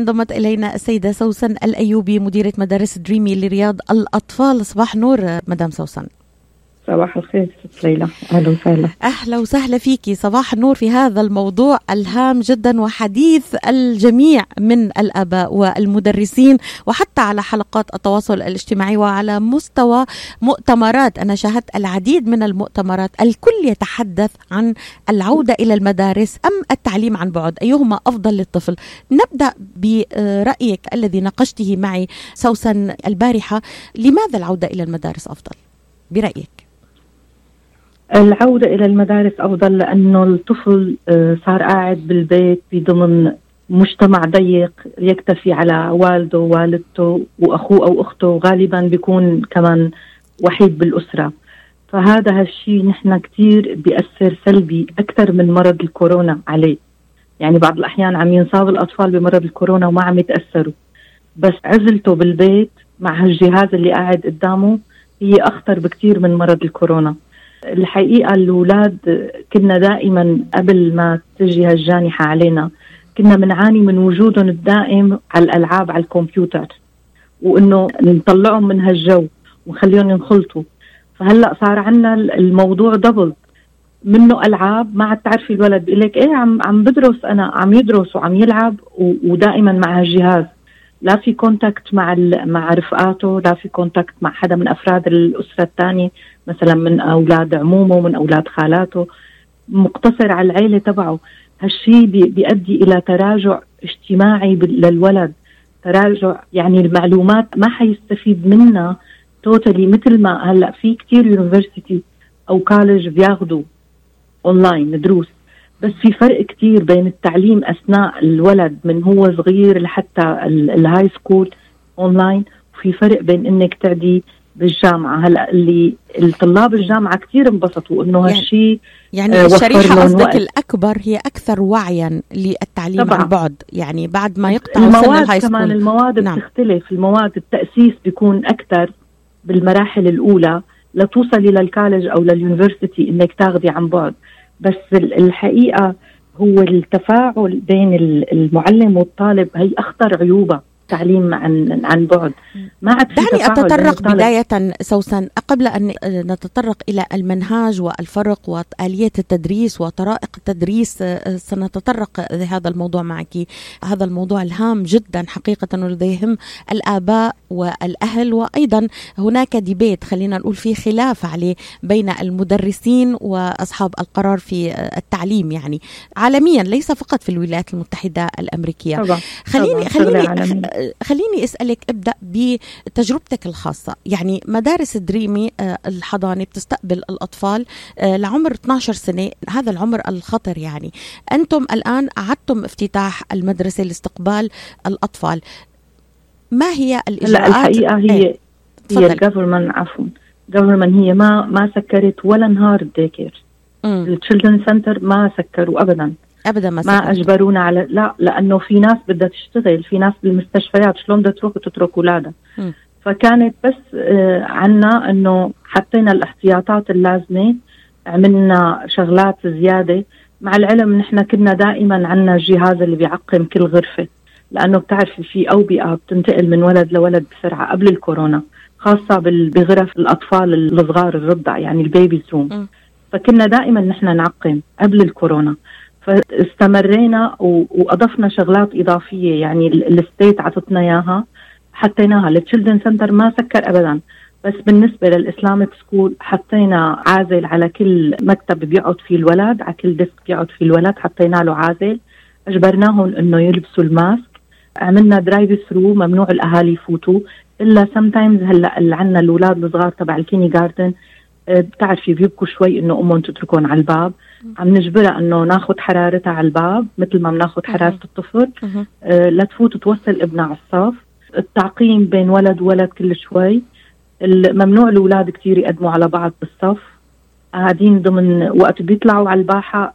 انضمت إلينا السيدة سوسن الأيوبي مديرة مدارس دريمي لرياض الأطفال. صباح نور مدام سوسن. صباح الخير ست ليلى. أهلا وسهلا. أهلا وسهلا فيكي صباح النور في هذا الموضوع الهام جدا وحديث الجميع من الأباء والمدرسين وحتى على حلقات التواصل الاجتماعي وعلى مستوى مؤتمرات. أنا شاهدت العديد من المؤتمرات. الكل يتحدث عن العودة إلى المدارس أم التعليم عن بعد. أيهما أفضل للطفل؟ نبدأ برأيك الذي ناقشته معي سوسن البارحة. لماذا العودة إلى المدارس أفضل؟ برأيك. العودة إلى المدارس أفضل لأنه الطفل صار قاعد بالبيت بضمن مجتمع ضيق يكتفي على والده ووالدته وأخوه أو أخته غالبا بيكون كمان وحيد بالأسرة. فهذا هالشيء نحن كثير بيأثر سلبي أكثر من مرض الكورونا عليه. يعني بعض الأحيان عم ينصاب الأطفال بمرض الكورونا وما عم يتأثروا. بس عزلته بالبيت مع هالجهاز اللي قاعد قدامه هي أخطر بكثير من مرض الكورونا. الحقيقة الأولاد كنا دائما قبل ما تجي هالجانحة علينا كنا بنعاني من وجودهم الدائم على الألعاب على الكمبيوتر وإنه نطلعهم من هالجو ونخليهم ينخلطوا. فهلأ صار عندنا الموضوع double منه ألعاب ما عاد تعرفي الولد بيقول لك إيه عم عم بدرس أنا عم يدرس وعم يلعب ودائما مع هالجهاز. لا في contact مع مع رفقاته لا في contact مع حدا من أفراد الأسرة الثانية. مثلا من أولاد عمومه من أولاد خالاته. مقتصر على العيلة تبعه. هالشيء بيؤدي إلى تراجع اجتماعي للولد. تراجع يعني المعلومات ما حيستفيد منها totally مثل ما هلأ في كثير university أو college بياخذوا اونلاين دروس. بس في فرق كتير بين التعليم أثناء الولد من هو صغير لحتى ال high school online وفي فرق بين إنك تعدي بالجامعة. هلا اللي الطلاب الجامعة كثير انبسطوا إنه يعني هالشيء يعني آه الشريحه قصدك الأكبر هي أكثر وعيا للتعليم طبعا. عن بعد. يعني بعد ما يقطع المواد سن كمان المواد نعم. بتختلف. المواد التأسيس بيكون أكثر بالمراحل الأولى لتوصلي للكالج أو لليونيفرسيتي إنك تاخذي عن بعد. بس الحقيقة هو التفاعل بين المعلم والطالب هي أخطر عيوبها تعليم عن عن بعد. ما عاد دعني أتطرق بداية سوسن. قبل أن نتطرق إلى المنهاج والفرق وآلية التدريس وطرائق التدريس سنتطرق لهذا الموضوع معك. هذا الموضوع الهام جدا حقيقة والذي يهم الآباء والأهل. وأيضا هناك ديبيت خلينا نقول في خلاف عليه بين المدرسين وأصحاب القرار في التعليم يعني. عالميا ليس فقط في الولايات المتحدة الأمريكية. طبعا. خليني طبعا. خليني خليني أسألك ابدأ بتجربتك الخاصة. يعني مدارس دريمي الحضانة بتستقبل الأطفال لعمر 12 سنة هذا العمر الخطر يعني. أنتم الآن أعدتم افتتاح المدرسة لاستقبال الأطفال. ما هي الإجراءات؟ لا الحقيقة هي إيه؟ هي ال government عفوا. ال government هي ما ما سكرت ولا نهار ال daycare. ال children center ما سكروا ابدا. ابدا ما, ما اجبرونا على لا لأنه في ناس بدها تشتغل في ناس بالمستشفيات شلون بدها تروح وتترك أولادها. فكانت بس آه عنا إنه حطينا الاحتياطات اللازمة عملنا شغلات زيادة. مع العلم نحن كنا دائما عنا الجهاز اللي بيعقم كل غرفة لأنه بتعرفي في أوبئة بتنتقل من ولد لولد بسرعة قبل الكورونا خاصة بغرف الأطفال الصغار الرضع يعني ال baby room فكنا دائما نحن نعقم قبل الكورونا. فاستمرينا وأضفنا شغلات إضافية. يعني ال state عطتنا إياها حطيناها. لل children center ما سكر ابدا. بس بالنسبة لل Islamic school حطينا عازل على كل مكتب بيقعد فيه الولد على كل desk بيقعد فيه الولد حطينا له عازل. أجبرناهم إنه يلبسوا ال mask. عملنا drive thru ممنوع الأهالي يفوتوا. إلا sometimes هلأ اللي عندنا الأولاد الصغار تبع ال kindergarten بتعرفي بيبكوا شوي إنه أمهم تتركهم على الباب. عم نجبرها إنه ناخذ حرارتها على الباب مثل ما بناخذ حرارة الطفل. آه لتفوت توصل ابنها على الصف. التعقيم بين ولد وولد كل شوي. ممنوع الأولاد كثير يقدموا على بعض بالصف. قاعدين ضمن وقت بيطلعوا على الباحة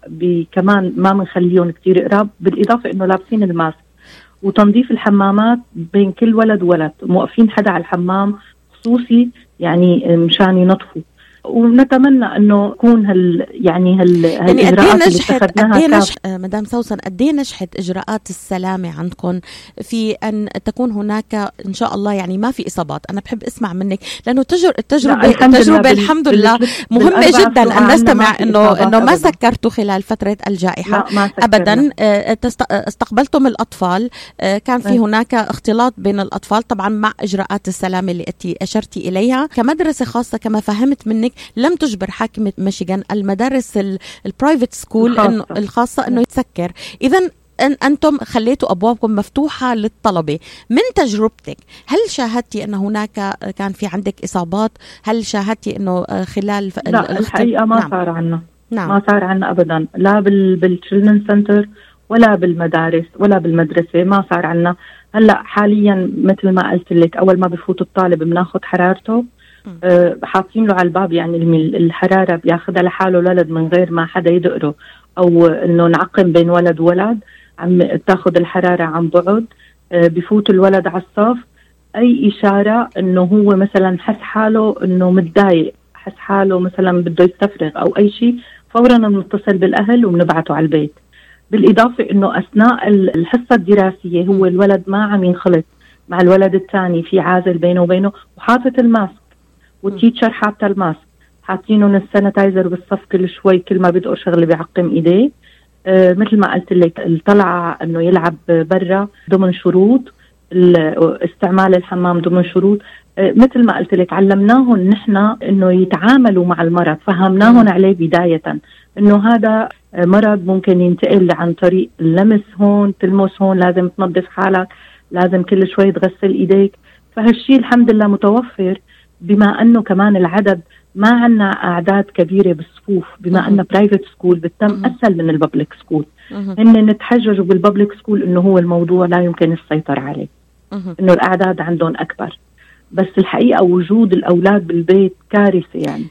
كمان ما بنخليهم كثير قراب بالإضافة إنه لابسين الماسك. وتنظيف الحمامات بين كل ولد وولد. موقفين حدا على الحمام. خصوصي يعني مشان ينظفوا. ونتمنى إنه يكون هال يعني هال يعني قد إيه نجحت قد إيه نجح مدام سوسن قد إيه نجحت إجراءات السلامة عندكم في أن تكون هناك إن شاء الله يعني ما في إصابات؟ أنا بحب أسمع منك لأنه تجر التجربه الحمد التجربه لله الحمد لله مهمة جدا. ان نستمع انه إنه ما سكرتوا خلال فترة الجائحة. لا ما ابدا آه، استقبلتم الأطفال آه، كان في هناك اختلاط بين الأطفال طبعا مع إجراءات السلامة اللي انت أشرتي إليها. كمدرسة خاصة كما فهمت منك لم تجبر حاكمه ميشيغان المدارس ال private school انه الخاصة إنه يتسكر اذا أن أنتم خليتوا أبوابكم مفتوحة للطلبة من تجربتك هل شاهدتي أن هناك كان في عندك إصابات؟ هل شاهدتي أنه خلال لا الحقيقة ما نعم. صار عنا. نعم. ما صار عنا أبدا. لا بال children center ولا بالمدارس ولا بالمدرسة ما صار عنا. هلأ حاليا مثل ما قلت لك أول ما بفوت الطالب بناخذ حرارته. حاطين له على الباب يعني الحرارة بياخذها لحاله الولد من غير ما حدا يدقره أو إنه نعقم بين ولد وولد عم تاخذ الحرارة عن بعد أه بفوت الولد على الصف. أي إشارة إنه هو مثلا حس حاله إنه متضايق حس حاله مثلا بده يستفرغ أو أي شيء فورا بنتصل بالأهل وبنبعته على البيت. بالإضافة أنه أثناء الحصة الدراسية هو الولد ما عم ينخلط مع الولد الثاني في عازل بينه وبينه وحاطط ال mask. وال teacher حاطة ال mask. حاطينهم ال sanitizer بالصف كل شوي كل ما بدقوا شغله بيعقم ايديه. آه مثل ما قلت لك الطلعه إنه يلعب برا ضمن شروط استعمال الحمام ضمن شروط. آه مثل ما قلت لك علمناهم نحن إنه يتعاملوا مع المرض. فهمناهم عليه بداية. إنه هذا مرض ممكن ينتقل عن طريق اللمس هون تلمس هون لازم تنظف حالك لازم كل شوي تغسل إيديك. فهالشيء الحمد لله متوفر. بما أنه كمان العدد ما عندنا أعداد كبيرة بالصفوف بما أنه private school بتتم أسهل من ال public school هن نتحججوا بال public school إنه هو الموضوع لا يمكن السيطرة عليه. إنه الأعداد عندهم أكبر. بس الحقيقة وجود الأولاد بالبيت كارثة يعني.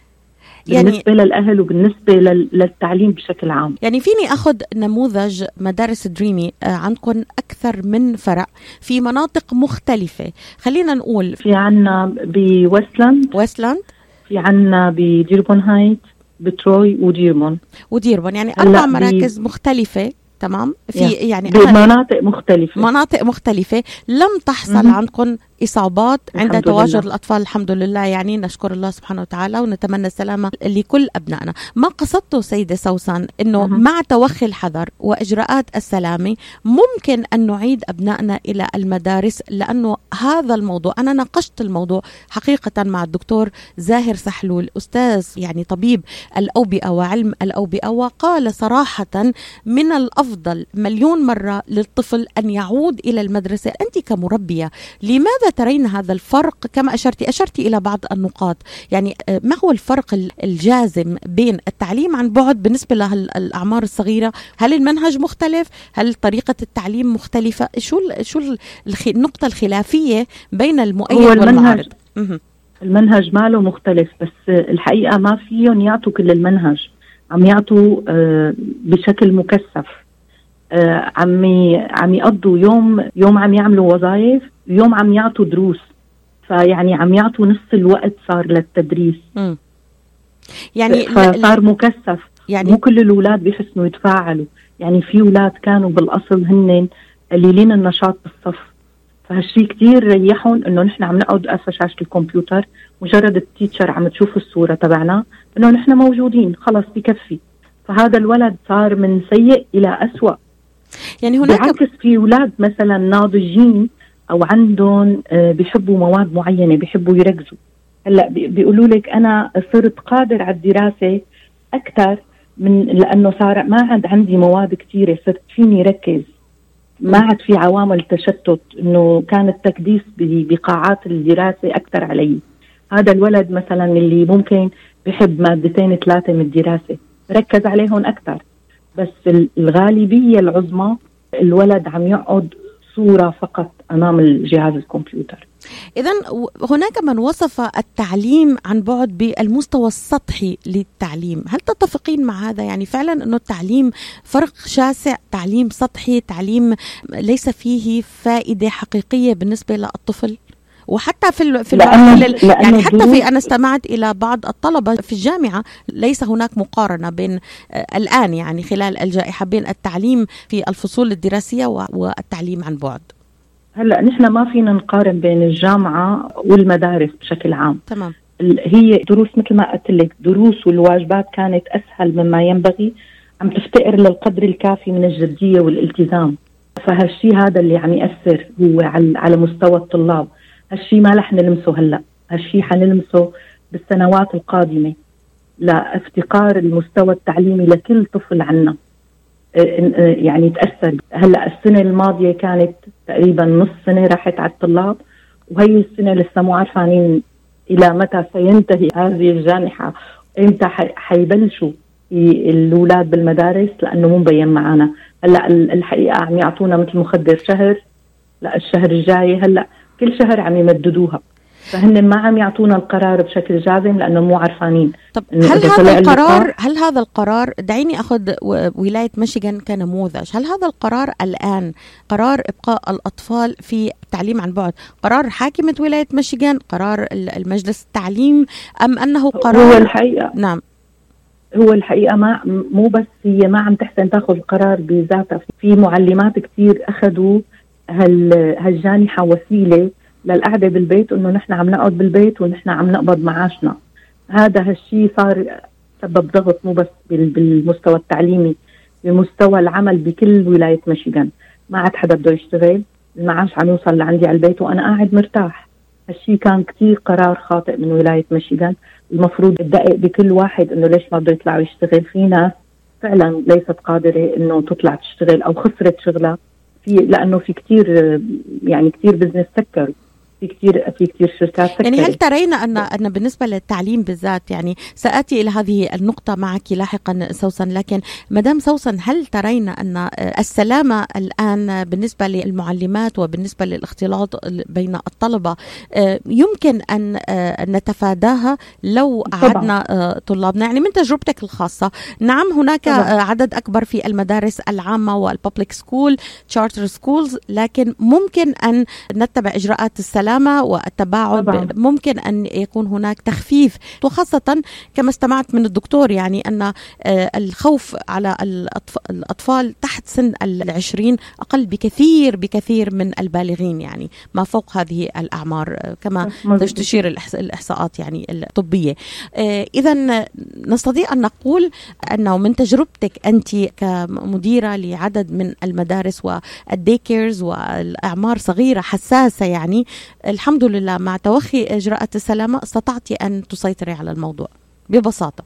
يعني بالنسبة للأهل وبالنسبة للتعليم بشكل عام. يعني فيني أخذ نموذج مدارس دريمي آه، عندكم أكثر من فرع في مناطق مختلفة. خلينا نقول في عنا بويستلاند ويستلاند في عنا بديربون هايت بتروي وديربون. وديربون. يعني أربع مراكز مختلفة. تمام؟ في يعني بمناطق مختلفة. مناطق مختلفة. لم تحصل عندكم إصابات عند تواجد الأطفال. الحمد لله. يعني نشكر الله سبحانه وتعالى ونتمنى السلامة لكل أبنائنا. ما قصدته سيدة سوسن؟ أنه مع توخي الحذر وإجراءات السلامة ممكن أن نعيد أبنائنا إلى المدارس لأنه هذا الموضوع أنا ناقشت الموضوع حقيقة مع الدكتور زاهر سحلول أستاذ يعني طبيب الأوبئة وعلم الأوبئة وقال صراحة من الأفضل مليون مرة للطفل أن يعود إلى المدرسة. أنت كمربية لماذا ترين هذا الفرق؟ كما أشرتي أشرتي إلى بعض النقاط. يعني آه، ما هو الفرق الجازم بين التعليم عن بعد بالنسبة للأعمار الصغيرة؟ هل المنهج مختلف؟ هل طريقة التعليم مختلفة؟ شو شو النقطة الخلافية بين المؤيد والمعارض؟ المنهج ماله مختلف بس الحقيقة ما فيهم يعطوا كل المنهج. عم يعطوا آه، بشكل مكثف. عم عم يقضوا يوم يوم عم يعملوا وظائف يوم عم يعطوا دروس. فيعني عم يعطوا نص الوقت صار للتدريس. م. يعني فصار مكثف. يعني مو كل الأولاد بيحسنوا يتفاعلوا. يعني في أولاد كانوا بالأصل هن قليلين النشاط بالصف. فهالشيء كثير ريحهم إنه نحن عم نقعد قصة شاشة الكمبيوتر. مجرد التيتشر عم تشوف الصورة تبعنا إنه نحن موجودين خلص بكفي. فهذا الولد صار من سيء إلى أسوأ. يعني هناك بالعكس في أولاد مثلا ناضجين أو عندهم آه، بيحبوا مواد معينة بيحبوا يركزوا. هلأ بيقولوا لك أنا صرت قادر على الدراسة أكثر من لأنه صار ما عاد عندي مواد كثيره صرت فيني ركز. ما عاد في عوامل تشتت إنه كان التكديس بقاعات الدراسة أكثر علي. هذا الولد مثلا اللي ممكن بحب مادتين ثلاثة من الدراسة ركز عليهم أكثر بس الغالبية العظمى الولد عم يقعد صورة فقط أمام الجهاز الكمبيوتر. اذا هناك من وصف التعليم عن بعد بالمستوى السطحي للتعليم. هل تتفقين مع هذا؟ يعني فعلا إنه التعليم فرق شاسع تعليم سطحي تعليم ليس فيه فائدة حقيقية بالنسبة للطفل؟ وحتى في في لأن يعني حتى في أنا استمعت إلى بعض الطلبة في الجامعة ليس هناك مقارنة بين آه، الآن يعني خلال الجائحة بين التعليم في الفصول الدراسية والتعليم عن بعد. هلأ نحن ما فينا نقارن بين الجامعة والمدارس بشكل عام. تمام. هي دروس مثل ما قلت لك دروس والواجبات كانت أسهل مما ينبغي عم تفتقر للقدر الكافي من الجدية والالتزام. فهالشيء هذا اللي عم يأثر هو على مستوى الطلاب. هالشيء ما رح نلمسه هلأ. هالشيء حنلمسه بالسنوات القادمة لأفتقار المستوى التعليمي لكل طفل عنا. يعني تأثر. هلأ السنة الماضية كانت تقريبا نص سنة راحت على الطلاب وهي السنة لسه مو عارفين إلى متى سينتهي هذه الجانحة. إمتى حيبلشوا الأولاد بالمدارس؟ لأنه مو مبين معنا هلأ الحقيقة عم يعطونا مثل مخدر شهر. لأ الشهر الجاي هلأ كل شهر عم يمددوها. فهن ما عم يعطونا القرار بشكل جازم لأنه مو عارفانين طب هل هذا القرار هل هذا القرار دعيني أخذ ولاية ميشيغان كنموذج. هل هذا القرار الآن قرار إبقاء الأطفال في التعليم عن بعد؟ قرار حاكمة ولاية ميشيغان قرار المجلس التعليم أم أنه قرار هو الحقيقة نعم. هو الحقيقة ما مو بس هي ما عم تحسن تأخذ القرار بذاتها. في معلمات كثير أخذوا هالجانحة وسيلة للقعدة بالبيت إنه نحن عم نقعد بالبيت ونحن عم نقبض معاشنا. هذا هالشيء صار سبب ضغط مو بس بالمستوى التعليمي بمستوى العمل بكل ولاية ميشيغان. ما عاد حدا بده يشتغل المعاش عم يوصل لعندي على البيت وأنا قاعد مرتاح. هالشيء كان كثير قرار خاطئ من ولاية ميشيغان. المفروض تدقق بكل واحد إنه ليش ما بده يطلع ويشتغل. في ناس فعلا ليست قادرة إنه تطلع تشتغل أو خسرت شغلها. في لأنه في كثير يعني كثير بزنس سكروا في كثير في كثير شركات سكرت. يعني هل ترين ان أن بالنسبة للتعليم بالذات يعني ساتي إلى هذه النقطة معك لاحقا سوسن لكن مدام سوسن هل ترين أن السلامه الآن بالنسبة للمعلمات وبالنسبة للاختلاط بين الطلبة يمكن أن نتفاداها لو عدنا طلابنا يعني من تجربتك الخاصة نعم هناك طبعا. عدد أكبر في المدارس العامة وال public school charter schools لكن ممكن أن نتبع إجراءات السلامه السلامة والتباعد. طبعا. ممكن أن يكون هناك تخفيف وخاصة كما استمعت من الدكتور يعني أن آه، الخوف على الأطفال تحت سن العشرين أقل بكثير بكثير من البالغين يعني ما فوق هذه الأعمار آه، كما تشير الإحصاءات يعني الطبية. آه، إذا نستطيع أن نقول أنه من تجربتك أنت كمديرة لعدد من المدارس والديكيرز والأعمار صغيرة حساسة يعني الحمد لله مع توخي إجراءات السلامة استطعتي أن تسيطري على الموضوع ببساطة.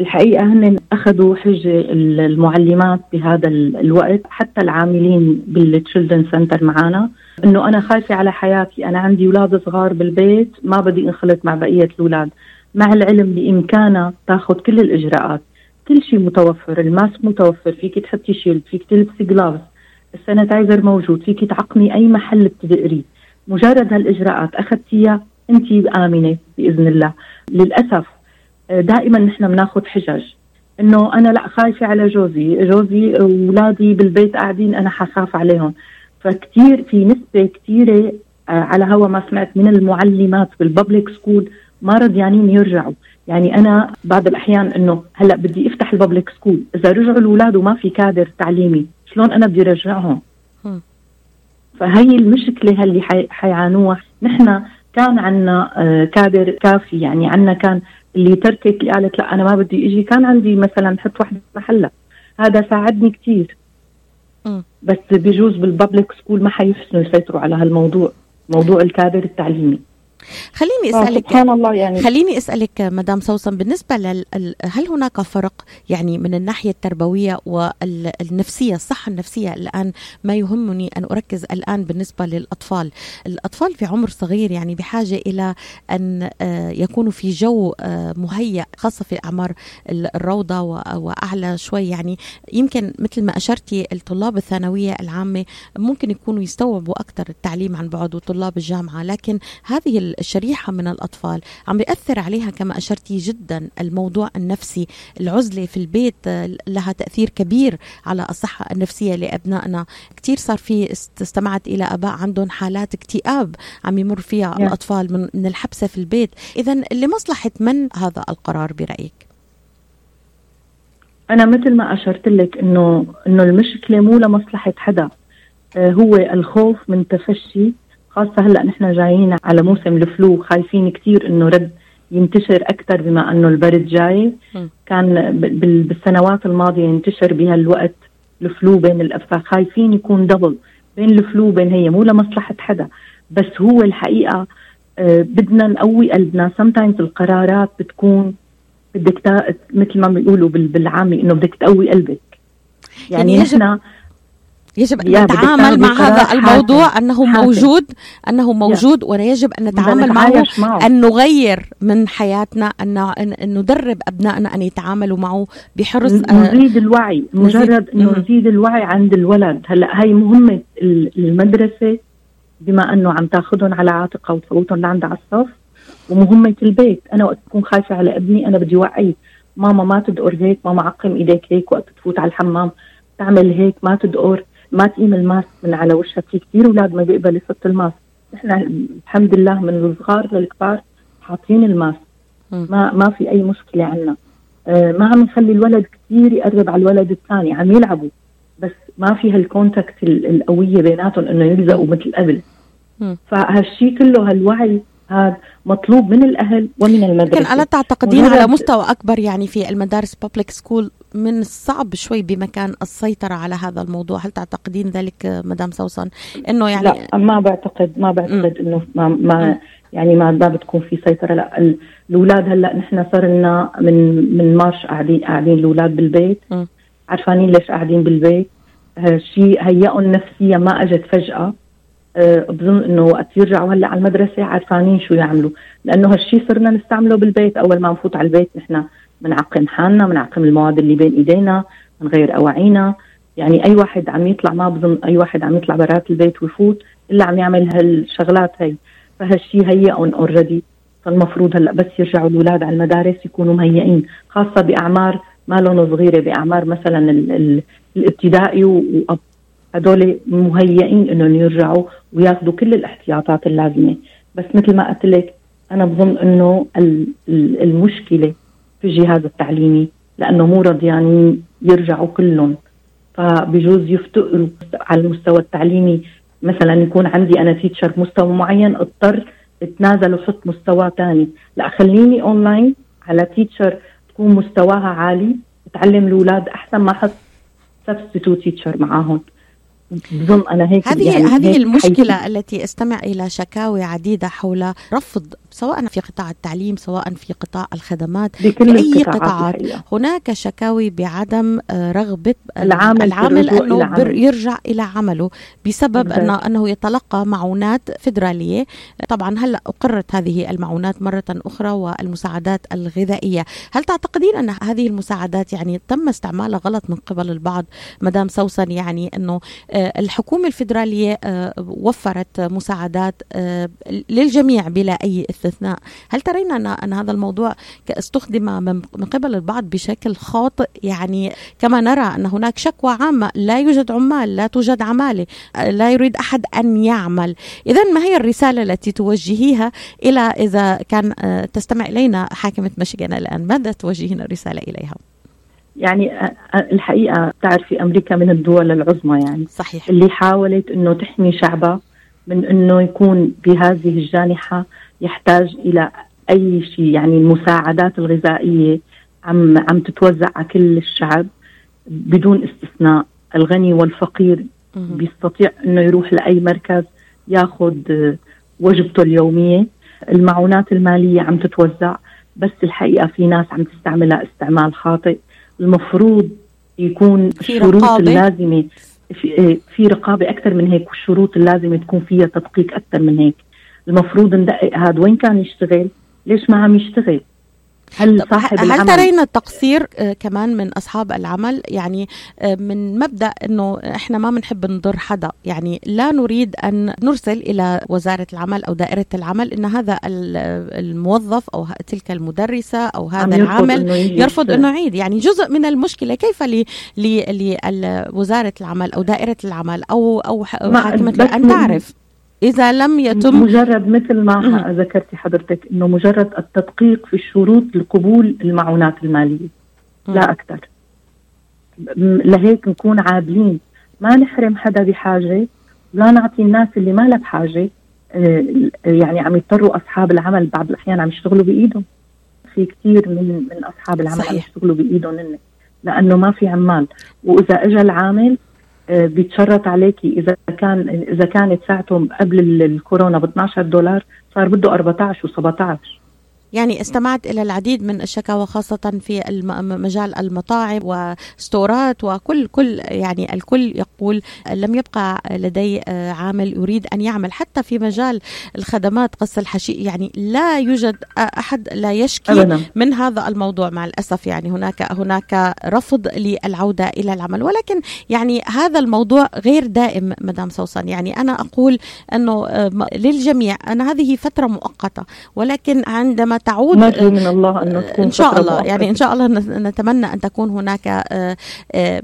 الحقيقة هن أخذوا حجة المعلمات بهذا الوقت حتى العاملين بالتشيلدرن سنتر معنا إنه أنا خايفة على حياتي أنا عندي أولاد صغار بالبيت ما بدي انخلط مع بقية الأولاد. مع العلم بإمكانها تاخذ كل الإجراءات. كل شيء متوفر ال mask متوفر فيك تحطي shield فيك تلبسي gloves ال sanitizer موجود فيك تعقمي أي محل بتقري مجرد هالإجراءات أخذتيها أنت آمنة بإذن الله. للأسف آه، دائما نحن بناخذ حجج. إنه أنا لا خايفة على جوزي. جوزي واولادي بالبيت قاعدين أنا حخاف عليهم. فكتير في نسبة كثيره آه، على هوا ما سمعت من المعلمات بال public school ما رضيانين يرجعوا. يعني أنا بعض الأحيان إنه هلأ بدي أفتح ال public school إذا رجعوا الأولاد وما في كادر تعليمي. شلون أنا بدي ارجعهم فهي المشكلة اللي حيعانوها. نحن كان عندنا آه، كادر كافي يعني عندنا كان اللي تركت اللي قالت لا أنا ما بدي إجي. كان عندي مثلا حط وحدة محلها. هذا ساعدني كثير بس بجوز بال public school ما حيحسنوا يسيطروا على هالموضوع موضوع الكادر التعليمي. خليني آه، أسألك سبحان الله يعني. خليني أسألك مدام سوسن بالنسبة لل هل هناك فرق يعني من الناحية التربوية والنفسية الصحة النفسية؟ الآن ما يهمني أن أركز الآن بالنسبة للأطفال. الأطفال في عمر صغير يعني بحاجة إلى أن آه، يكونوا في جو آه، مهيأ خاصة في أعمار الروضة وأعلى شوي. يعني يمكن مثل ما أشرتي الطلاب الثانوية العامة ممكن يكونوا يستوعبوا أكثر التعليم عن بعد وطلاب الجامعة لكن هذه الشريحة من الأطفال. عم بيأثر عليها كما أشرتي جدا الموضوع النفسي. العزلة في البيت لها تأثير كبير على الصحة النفسية لأبنائنا. كثير صار في استمعت إلى أباء عندهم حالات اكتئاب عم يمر فيها yeah. الأطفال من, من الحبسة في البيت. إذا لمصلحة من هذا القرار برأيك؟ أنا مثل ما أشرت لك إنه إنه المشكلة مو لمصلحة حدا. آه هو الخوف من تفشي خاصة هلأ نحن جايين على موسم ال flu خايفين كثير إنه رد ينتشر أكثر بما إنه البرد جاي. كان بالسنوات الماضية ينتشر بهالوقت ال flu بين الأفراد خايفين يكون double بين ال flu وبين هي مو لمصلحة حدا. بس هو الحقيقة آه بدنا نقوي قلبنا. Sometimes القرارات بتكون بدك مثل ما بيقولوا بالعامي إنه بدك تقوي قلبك. يعني, يعني نحن يجب أن نتعامل مع هذا الموضوع حاكم. أنه. موجود أنه موجود ولا يجب أن نتعامل معه, معه أن نغير من حياتنا أن ندرب أبنائنا أن يتعاملوا معه بحرص نزيد الوعي مجرد إنه نزيد الوعي عند الولد. هلأ هي مهمة المدرسة بما أنه عم تاخذهم على عاتقها وتفوتهم لعند على الصف. ومهمة البيت أنا وقت بكون خايفة على ابني أنا بدي وعي. ماما ما تدقر هيك ماما عقم إيديك هيك وقت تفوت على الحمام تعمل هيك ما تدقر. ما تقيم ال mask من على وشها في كثير أولاد ما بيقبلوا يحط ال mask. نحن الحمد لله من الصغار للكبار حاطين ال mask. ما ما في أي مشكلة عنا. آه ما عم نخلي الولد كثير يقرب على الولد الثاني عم يلعبوا. بس ما في هال contact القوية بيناتهم إنه يلزقوا مثل قبل. فهالشيء كله هالوعي هذا مطلوب من الأهل ومن المدرسة. لكن ألا تعتقدين على مستوى أكبر يعني في المدارس public school من الصعب شوي بمكان السيطرة على هذا الموضوع. هل تعتقدين ذلك مدام سوسن؟ إنه يعني لا ما بعتقد ما بعتقد إنه ما, ما يعني ما ما بتكون في سيطرة. لا الأولاد هلأ نحن صار لنا من من مارش قاعدين قاعدين الأولاد بالبيت. م. عرفانين ليش قاعدين بالبيت. شيء هيئهم نفسيا ما أجت فجأة. أه بظن إنه وقت يرجعوا هلأ على المدرسة عارفانين شو يعملوا. لأنه هالشيء صرنا نستعمله بالبيت. أول ما نفوت على البيت نحن بنعقم حالنا بنعقم المواد اللي بين إيدينا بنغير أواعينا. يعني أي واحد عم يطلع ما بظن أي واحد عم يطلع برات البيت ويفوت إلا عم يعمل هالشغلات هي. فهالشيء هيئهم اوريدي فالمفروض هلأ بس يرجعوا الأولاد على المدارس يكونوا مهيئين خاصة بأعمار ما صغيرة بأعمار مثلا ال ال الابتدائي وأب. هدول مهيئين انهم يرجعوا وياخذوا كل الاحتياطات اللازمة. بس مثل ما قلت لك أنا بظن إنه المشكلة في الجهاز التعليمي لأنه مو رضيانين يرجعوا كلهم. فبجوز يفتقروا على المستوى التعليمي. مثلا يكون عندي أنا teacher بمستوى معين اضطر أتنازل وحط مستوى ثاني لا خليني اونلاين على teacher تكون مستواها عالي تعلم الاولاد أحسن ما أحط substitute teacher معاهم. بظن أنا هيك هذه يعني هذه المشكلة حيث. التي استمع إلى شكاوي عديدة حول رفض سواء في قطاع التعليم سواء في قطاع الخدمات في اي قطاعات. هناك شكاوي بعدم آه، رغبة العامل, العامل أنه يرجع إلى عمله بسبب انه أنه يتلقى معونات فدراليه طبعا هلأ أقرت هذه المعونات مرة أخرى والمساعدات الغذائية. هل تعتقدين أن هذه المساعدات يعني تم استعمالها غلط من قبل البعض؟ مدام سوسن يعني أنه آه، الحكومة الفدراليه آه، وفرت مساعدات للجميع بلا أي استثناء. هل ترين أن, هذا الموضوع استخدم من قبل البعض بشكل خاطئ؟ يعني كما نرى أن هناك شكوى عامة. لا يوجد عمال لا توجد عمالة لا يريد أحد أن يعمل. إذا ما هي الرسالة التي توجهيها إلى إذا كان آه، تستمع إلينا حاكمة مشيغان الآن؟ ماذا توجهين الرسالة إليها؟ يعني الحقيقة تعرفي أمريكا من الدول العظمى يعني. صحيح. اللي حاولت إنه تحمي شعبها من إنه يكون بهذه الجانحة يحتاج إلى أي شيء يعني المساعدات الغذائية عم عم تتوزع على كل الشعب بدون استثناء. الغني والفقير بيستطيع إنه يروح لأي مركز ياخذ وجبته اليومية. المعونات المالية عم تتوزع بس الحقيقة في ناس عم تستعملها استعمال خاطئ. المفروض يكون الشروط اللازمة في, في رقابة أكثر من هيك والشروط اللازمة تكون فيها تدقيق أكثر من هيك. المفروض ندقق هذا وين كان يشتغل ليش ما عم يشتغل؟ هل صاحب هل العمل ترين التقصير آه، كمان من أصحاب العمل؟ يعني آه، من مبدأ إنه إحنا ما بنحب نضر حدا. يعني لا نريد أن نرسل إلى وزارة العمل أو دائرة العمل إن هذا الموظف أو تلك المدرسة أو هذا العامل يرفض إنه يعيد. يعني جزء من المشكلة كيف لوزارة العمل أو دائرة العمل أو أو حاكمة ان تعرف؟ إذا لم يتم مجرد مثل ما ذكرتي حضرتك إنه مجرد التدقيق في الشروط لقبول المعونات المالية. م. لا أكثر. لهيك نكون عادلين. ما نحرم حدا بحاجة. لا نعطي الناس اللي ما لها بحاجة. آه، يعني عم يضطروا أصحاب العمل بعض الأحيان عم يشتغلوا بإيدهم. في كثير من من أصحاب العمل صحيح. عم يشتغلوا بإيدهم لأنه ما في عمال. وإذا إجا العامل بيتشرط عليكي إذا كان إذا كانت ساعته قبل الكورونا ب 12 دولار صار بده 14 و17 يعني استمعت إلى العديد من الشكاوى خاصة في مجال المطاعم وستورات وكل كل يعني الكل يقول لم يبقى لدي آه، عامل يريد أن يعمل. حتى في مجال الخدمات قص الحشي يعني لا يوجد أحد لا يشكي أبدا. من هذا الموضوع. مع الأسف يعني هناك هناك رفض للعودة إلى العمل. ولكن يعني هذا الموضوع غير دائم مدام سوسن. يعني أنا أقول أنه آه، للجميع أن هذه فترة مؤقتة. ولكن عندما تعود نرجو من الله أن تكون إن شاء الله. يعني إن شاء الله نتمنى أن تكون هناك آه، آه،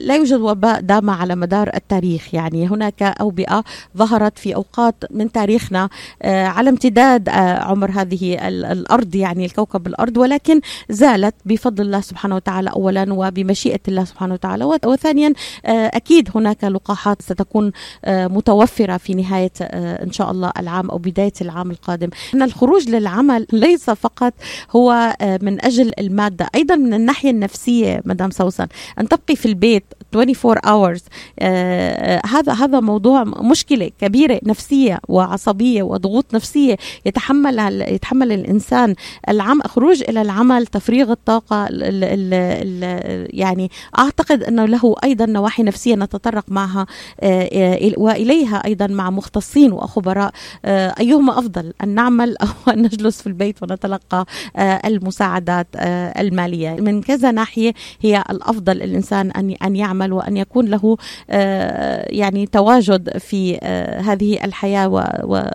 لا يوجد وباء دام على مدار التاريخ. يعني هناك أوبئة ظهرت في أوقات من تاريخنا آه، على امتداد عمر هذه الأرض يعني الكوكب الأرض ولكن زالت بفضل الله سبحانه وتعالى أولا وبمشيئة الله سبحانه وتعالى. وثانيا أكيد هناك لقاحات ستكون متوفرة في نهاية إن شاء الله العام أو بداية العام القادم. أن الخروج للعمل ليس فقط هو آه، من أجل المادة أيضا من الناحية النفسية مدام سوسن. أن تبقي في البيت 24 hours آه, آه، هذا هذا موضوع مشكلة كبيرة نفسية وعصبية وضغوط نفسية يتحمل يتحمل الإنسان. العم خروج إلى العمل تفريغ الطاقة ال ال ال يعني أعتقد إنه له أيضا نواحي نفسية نتطرق معها وإليها أيضا مع مختصين وخبراء. أيهما أفضل أن نعمل أو أن نجلس في البيت ونتلقى المساعدات المالية. من كذا ناحية هي الأفضل الانسان أن أن يعمل وأن يكون له آه، يعني تواجد في آه، هذه الحياة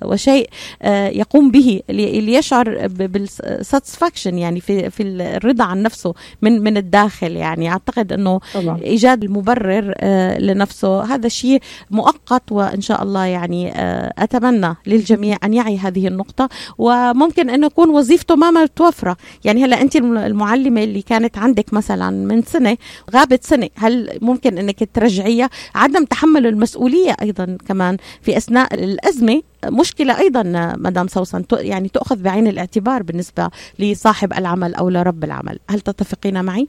وشيء آه، يقوم به ليشعر بالساتسفاكشن يعني في في الرضا عن نفسه من من الداخل يعني أعتقد أنه طبعا. إيجاد المبرر لنفسه. هذا شيء مؤقت وإن شاء الله يعني أتمنى للجميع أن يعي هذه النقطة. وممكن انه يكون وظيفته ما متوفره يعني هلا انت المعلمة اللي كانت عندك مثلا من سنة غابت سنة هل ممكن إنك ترجعيها؟ عدم تحمل المسؤولية أيضا كمان في أثناء الأزمة. مشكلة أيضا مدام سوسن يعني تؤخذ بعين الاعتبار بالنسبة لصاحب العمل أو لرب العمل. هل تتفقين معي؟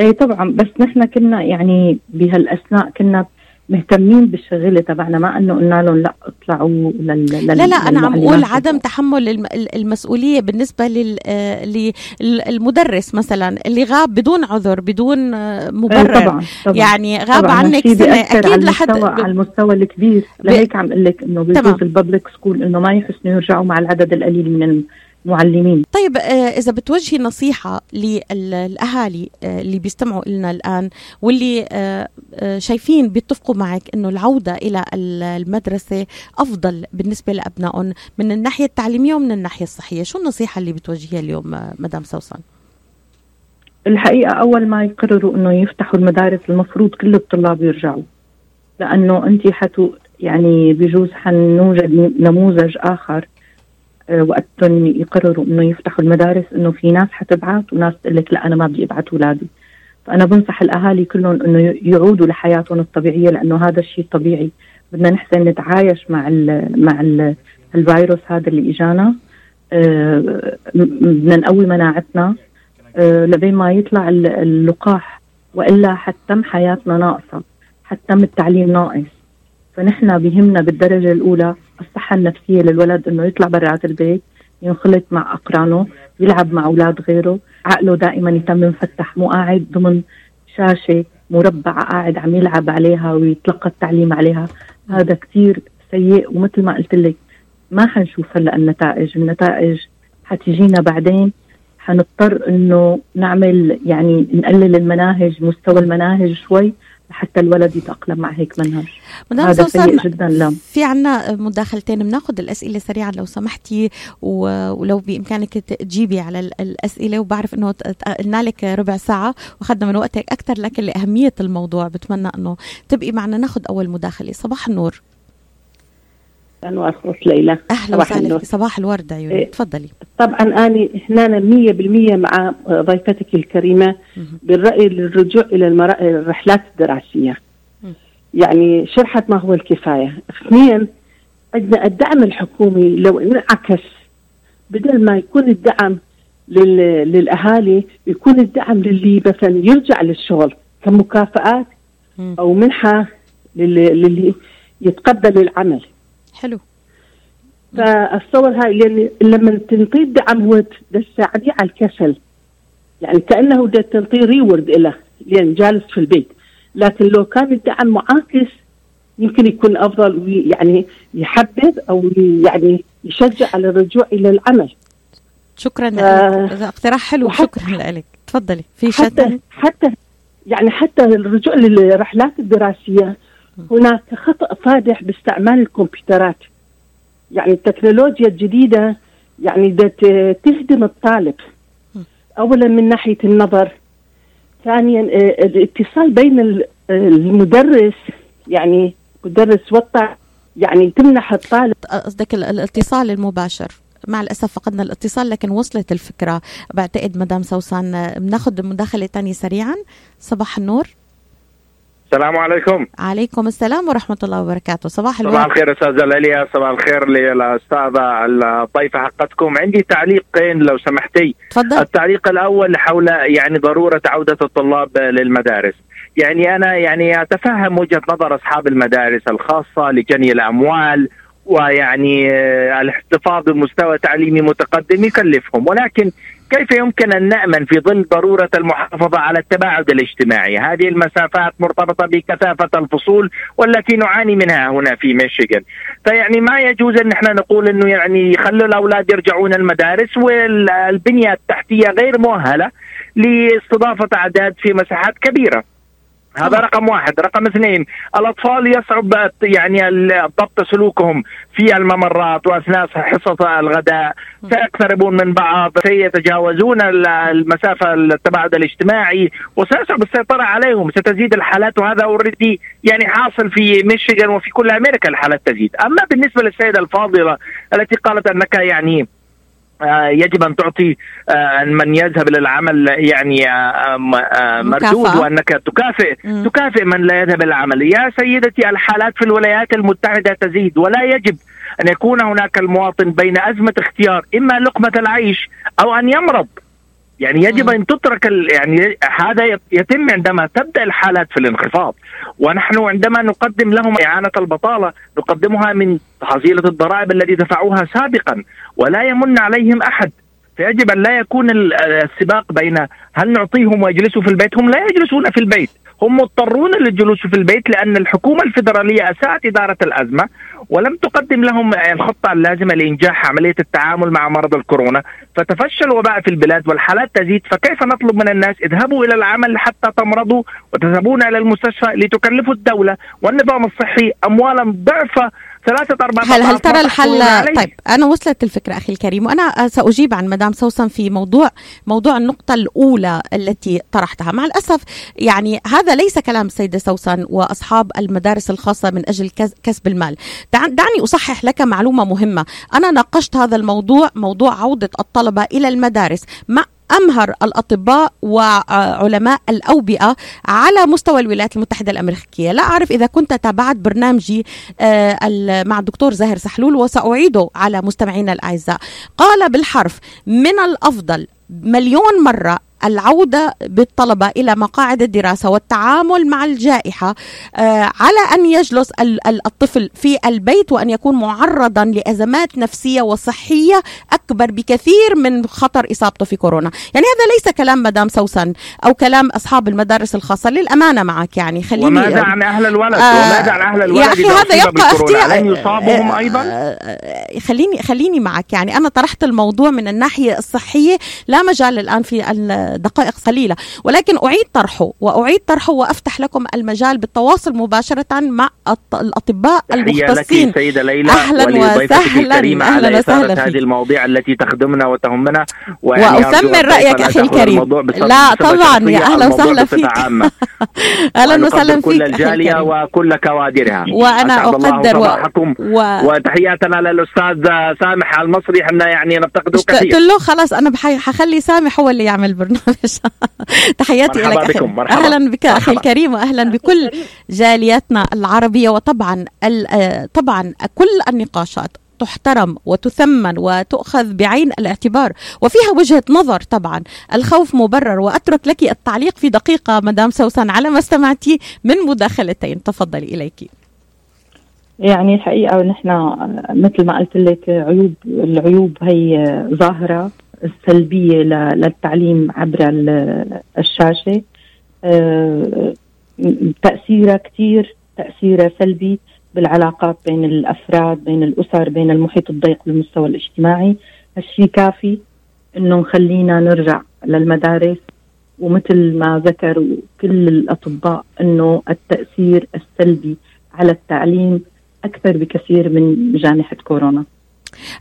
إيه طبعا بس نحن كنا يعني بهالأثناء كنا مهتمين بالشغله تبعنا ما إنه قلنا لهم لأ اطلعوا لل لا لا أنا عم أقول عدم تحمل المسؤولية بالنسبة للمدرس مثلا اللي غاب بدون عذر بدون مبرر. طبعا طبعا. يعني غاب طبعا عنك سنة أكيد لحد على المستوى الكبير. لهيك عم أقول لك إنه بجوز الببليك سكول إنه ما يحسنوا يرجعوا مع العدد القليل من معلمين. طيب آه، إذا بتوجهي نصيحة للأهالي آه، اللي بيستمعوا لنا الآن واللي آه، شايفين بيتفقوا معك إنه العودة إلى المدرسة أفضل بالنسبة لأبنائهم من الناحية التعليمية ومن الناحية الصحية شو النصيحة اللي بتوجهيها اليوم مدام سوسن؟ الحقيقة أول ما يقرروا إنه يفتحوا المدارس المفروض كل الطلاب يرجعوا لأنه انت حتو يعني بجوز حنوجد نموذج آخر آه، وقتهم يقرروا إنه يفتحوا المدارس إنه في ناس حتبعت وناس تقول لك لا أنا ما بدي ابعت أولادي. فأنا بنصح الأهالي كلهم إنه يعودوا لحياتهم الطبيعية لأنه هذا الشيء طبيعي بدنا نحسن نتعايش مع ال مع ال الفيروس هذا اللي إجانا. أه بدنا نقوي مناعتنا. أه لبين ما يطلع اللقاح وإلا حتم حياتنا ناقصة حتم التعليم ناقص. فنحن بهمنا بالدرجة الأولى الصحة النفسية للولد إنه يطلع برات البيت ينخلط مع أقرانه يلعب مع أولاد غيره. عقله دائما يتم مفتح مو قاعد ضمن شاشة مربع قاعد عم يلعب عليها ويتلقى التعليم عليها. هذا كثير سيء ومثل ما قلت لك ما حنشوف هلأ النتائج. النتائج حتجينا بعدين. حنضطر إنه نعمل يعني نقلل المناهج مستوى المناهج شوي. حتى الولد يتأقلم مع هيك منهج. مدام هذا سيء جدا لا. في عنا مداخلتين بناخذ الأسئلة سريعا لو سمحتي ولو بإمكانك تجيبي على الأسئلة وبعرف أنه قلنا لك ربع ساعة وأخذنا من وقتك أكثر لكن لأهمية الموضوع بتمنى أنه تبقي معنا. ناخذ أول مداخلة صباح النور. أهلا وسهلا ليلى أهلا وسهلا. صباح الورد عيوني إيه. تفضلي. طبعا أنا هنا 100% مع ضيفتك الكريمة بالرأي للرجوع إلى الرحلات الدراسية. يعني شرحت ما هو الكفاية. اثنين عندنا الدعم الحكومي لو انعكس بدل ما يكون الدعم للأهالي يكون الدعم للي مثلا يرجع للشغل كمكافآت أو منحة للي يتقبل العمل. حلو. فاتصور هاي لأن لما تنطي الدعم هو تساعديه على الكسل يعني كأنه تنطيه ريورد له لأن جالس في البيت. لكن لو كان الدعم معاكس يمكن يكون أفضل يعني يحبب أو يعني يشجع على الرجوع إلى العمل. شكرا هذا اقتراح حلو. شكرا لك. تفضلي. في حتى حتى يعني حتى الرجوع للرحلات الدراسية هناك خطأ فادح باستعمال الكمبيوترات. يعني التكنولوجيا الجديدة يعني تهدم الطالب. أولا من ناحية النظر. ثانيا آه، الاتصال بين المدرس يعني مدرس والطالب يعني تمنح الطالب. قصدك الاتصال المباشر. مع الأسف فقدنا الاتصال لكن وصلت الفكرة. بعتقد مدام سوسان بناخذ مداخلة ثانية سريعا. صباح النور. السلام عليكم. عليكم السلام ورحمة الله وبركاته. صباح الورد. صباح الخير أستاذة ليليا صباح الخير للأستاذة الضيفة حقتكم. عندي تعليقين لو سمحتي. تفضل. التعليق الأول حول يعني ضرورة عودة الطلاب للمدارس. يعني أنا يعني أتفهم وجهة نظر أصحاب المدارس الخاصة لجني الأموال ويعني الاحتفاظ بمستوى تعليمي متقدم يكلفهم. ولكن كيف يمكن أن نأمن في ظل ضرورة المحافظة على التباعد الاجتماعي؟ هذه المسافات مرتبطة بكثافة الفصول والتي نعاني منها هنا في ميشيغان، فيعني ما يجوز أن إحنا نقول إنه يعني يخلوا الأولاد يرجعون المدارس والبنية التحتية غير مؤهلة لاستضافة أعداد في مساحات كبيرة. هذا رقم واحد. رقم اثنين الأطفال يصعب يعني ضبط سلوكهم في الممرات وأثناء حصص الغداء. سيقتربون من بعض سيتجاوزون المسافة التباعد الاجتماعي وسيصعب السيطرة عليهم. ستزيد الحالات وهذا already يعني حاصل في ميشيغان وفي كل أمريكا الحالات تزيد. أما بالنسبة للسيدة الفاضلة التي قالت أنك يعني يجب أن تعطي آه، من يذهب للعمل يعني آه، مردود وأنك تكافئ م. تكافئ من لا يذهب للعمل يا سيدتي الحالات في الولايات المتحدة تزيد ولا يجب أن يكون هناك المواطن بين أزمة اختيار إما لقمة العيش أو أن يمرض. يعني يجب أن تترك يعني هذا يتم عندما تبدأ الحالات في الانخفاض. ونحن عندما نقدم لهم إعانة البطالة نقدمها من حصيله الضرائب التي دفعوها سابقا ولا يمن عليهم أحد. فيجب أن لا يكون السباق بين هل نعطيهم ويجلسوا في البيت هم لا يجلسون في البيت. هم مضطرون للجلوس في البيت لأن الحكومة الفدراليه أساءت إدارة الأزمة ولم تقدم لهم الخطة اللازمة لإنجاح عملية التعامل مع مرض الكورونا. فتفشى الوباء في البلاد والحالات تزيد فكيف نطلب من الناس اذهبوا إلى العمل حتى تمرضوا وتذهبون إلى المستشفى لتكلفوا الدولة والنظام الصحي اموالا ضعف ثلاثة أربعة هل هل ترى الحل طيب أنا وصلت الفكرة أخي الكريم وأنا سأجيب عن مدام سوسن في موضوع موضوع النقطة الأولى التي طرحتها. مع الأسف يعني هذا ليس كلام السيدة سوسن وأصحاب المدارس الخاصة من أجل كسب المال. دعني أصحح لك معلومة مهمة. أنا ناقشت هذا الموضوع موضوع عودة الطلبة إلى المدارس مع أمهر الأطباء وعلماء الأوبئة على مستوى الولايات المتحدة الأمريكية. لا أعرف إذا كنت تابعت برنامجي آه، مع الدكتور زاهر سحلول وسأعيده على مستمعينا الأعزاء. قال بالحرف من الأفضل مليون مرة العودة بالطلبة إلى مقاعد الدراسة والتعامل مع الجائحة آه، على أن يجلس الطفل في البيت وأن يكون معرضا لأزمات نفسية وصحية أكبر بكثير من خطر إصابته في كورونا. يعني هذا ليس كلام مدام سوسن أو كلام أصحاب المدارس الخاصة للأمانة معك يعني. خليني وماذا عن أهل الولد آه وماذا عن أهل الولد يا أخي هذا يبقى اختيار لن يصابهم أيضا؟ آه خليني خليني معك يعني. أنا طرحت الموضوع من الناحية الصحية لا مجال الآن في الدقائق قليلة. ولكن أعيد طرحه وأعيد طرحه وأفتح لكم المجال بالتواصل مباشرة مع الأطباء المختصين. سيدة ليلى أهلا وسهلا أهلا وسهلا هذه المواضيع التي تخدمنا وتهمنا. وأثمن رأيك أخي الكريم. لا طبعا يا أهلا وسهلا فيك. أهلا وسهلا فيك كل الجالية وكل كوادرها. وأنا أقدر و... و... وتحياتنا للأستاذ سامح المصري إحنا يعني نفتقده كثير. قلت له خلاص أنا حخلي سامح هو اللي يعمل برنامج. تحياتي لك بكم مرحبا. أهلا بك أخي الكريم وأهلا بكل جالياتنا العربية وطبعا طبعا كل النقاشات تحترم وتثمن وتؤخذ بعين الاعتبار وفيها وجهة نظر طبعا. الخوف مبرر وأترك لك التعليق في دقيقة مدام سوسن على ما استمعتي من مداخلتين. تفضلي إليك. يعني الحقيقة نحن مثل ما قلت لك عيوب العيوب هي ظاهرة. السلبية للتعليم عبر الشاشة. آه، تأثيرها كثير تأثيرها سلبي بالعلاقات بين الأفراد بين الأسر بين المحيط الضيق بالمستوى الاجتماعي. هالشيء كافي إنه نخلينا نرجع للمدارس ومثل ما ذكروا كل الأطباء إنه التأثير السلبي على التعليم أكثر بكثير من جائحه كورونا.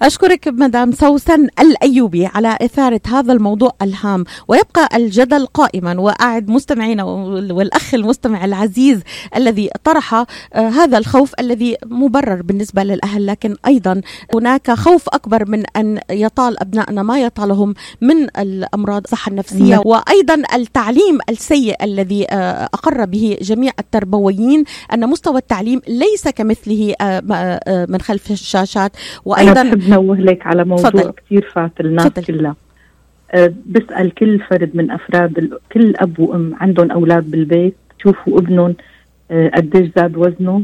أشكرك مدام سوسن الأيوبي على إثارة هذا الموضوع الهام. ويبقى الجدل قائما وأعد مستمعينا والأخ المستمع العزيز الذي طرح آه، هذا الخوف الذي مبرر بالنسبة للأهل. لكن أيضا هناك خوف أكبر من أن يطال أبنائنا ما يطالهم من الأمراض الصحة النفسية. نعم. وأيضا التعليم السيء الذي آه، أقر به جميع التربويين أن مستوى التعليم ليس كمثله آه، من خلف الشاشات. وأيضا بحب نوه لك على موضوع فضل. كثير فات الناس فضل. كلها أه بسأل كل فرد من أفراد كل أب وأم عندهم أولاد بالبيت شوفوا ابنهم أه قديش زاد وزنه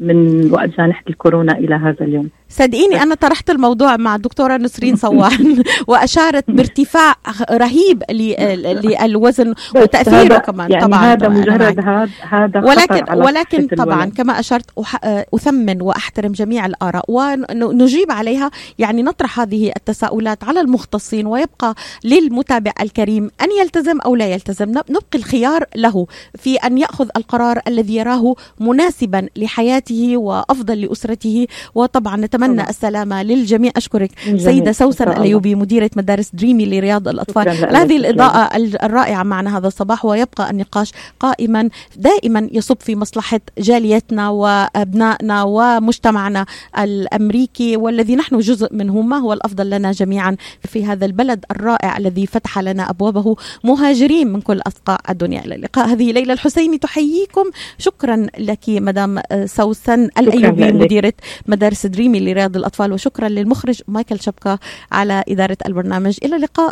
من وقت جائحة الكورونا إلى هذا اليوم. صدقيني أنا طرحت الموضوع مع الدكتورة نسرين صوان وأشارت بارتفاع رهيب للوزن وتأثيره كمان. يعني طبعا هذا مجرد هذا هذا ولكن ولكن طبعا كما أشرت أثمن وأحترم جميع الآراء ونجيب عليها يعني نطرح هذه التساؤلات على المختصين ويبقى للمتابع الكريم أن يلتزم أو لا يلتزم. نبقي الخيار له في أن يأخذ القرار الذي يراه مناسبا لحياته وأفضل لأسرته. وطبعا نتمنى أتمنى السلامة للجميع. أشكرك سيدة سوسن الأيوبي مديرة مدارس دريمي لرياض الأطفال. هذه الإضاءة الرائعة معنا هذا الصباح ويبقى النقاش قائما دائما يصب في مصلحة جاليتنا وأبنائنا ومجتمعنا الأمريكي والذي نحن جزء منه ما هو الأفضل لنا جميعا في هذا البلد الرائع الذي فتح لنا أبوابه. مهاجرين من كل أصقاع الدنيا إلى اللقاء. هذه ليلى الحسيني تحييكم. شكرا لك مدام سوسن. الأيوبي مديرة مدارس دريمي لرياض الأطفال وشكرا للمخرج مايكل شبكة على إدارة البرنامج. إلى اللقاء.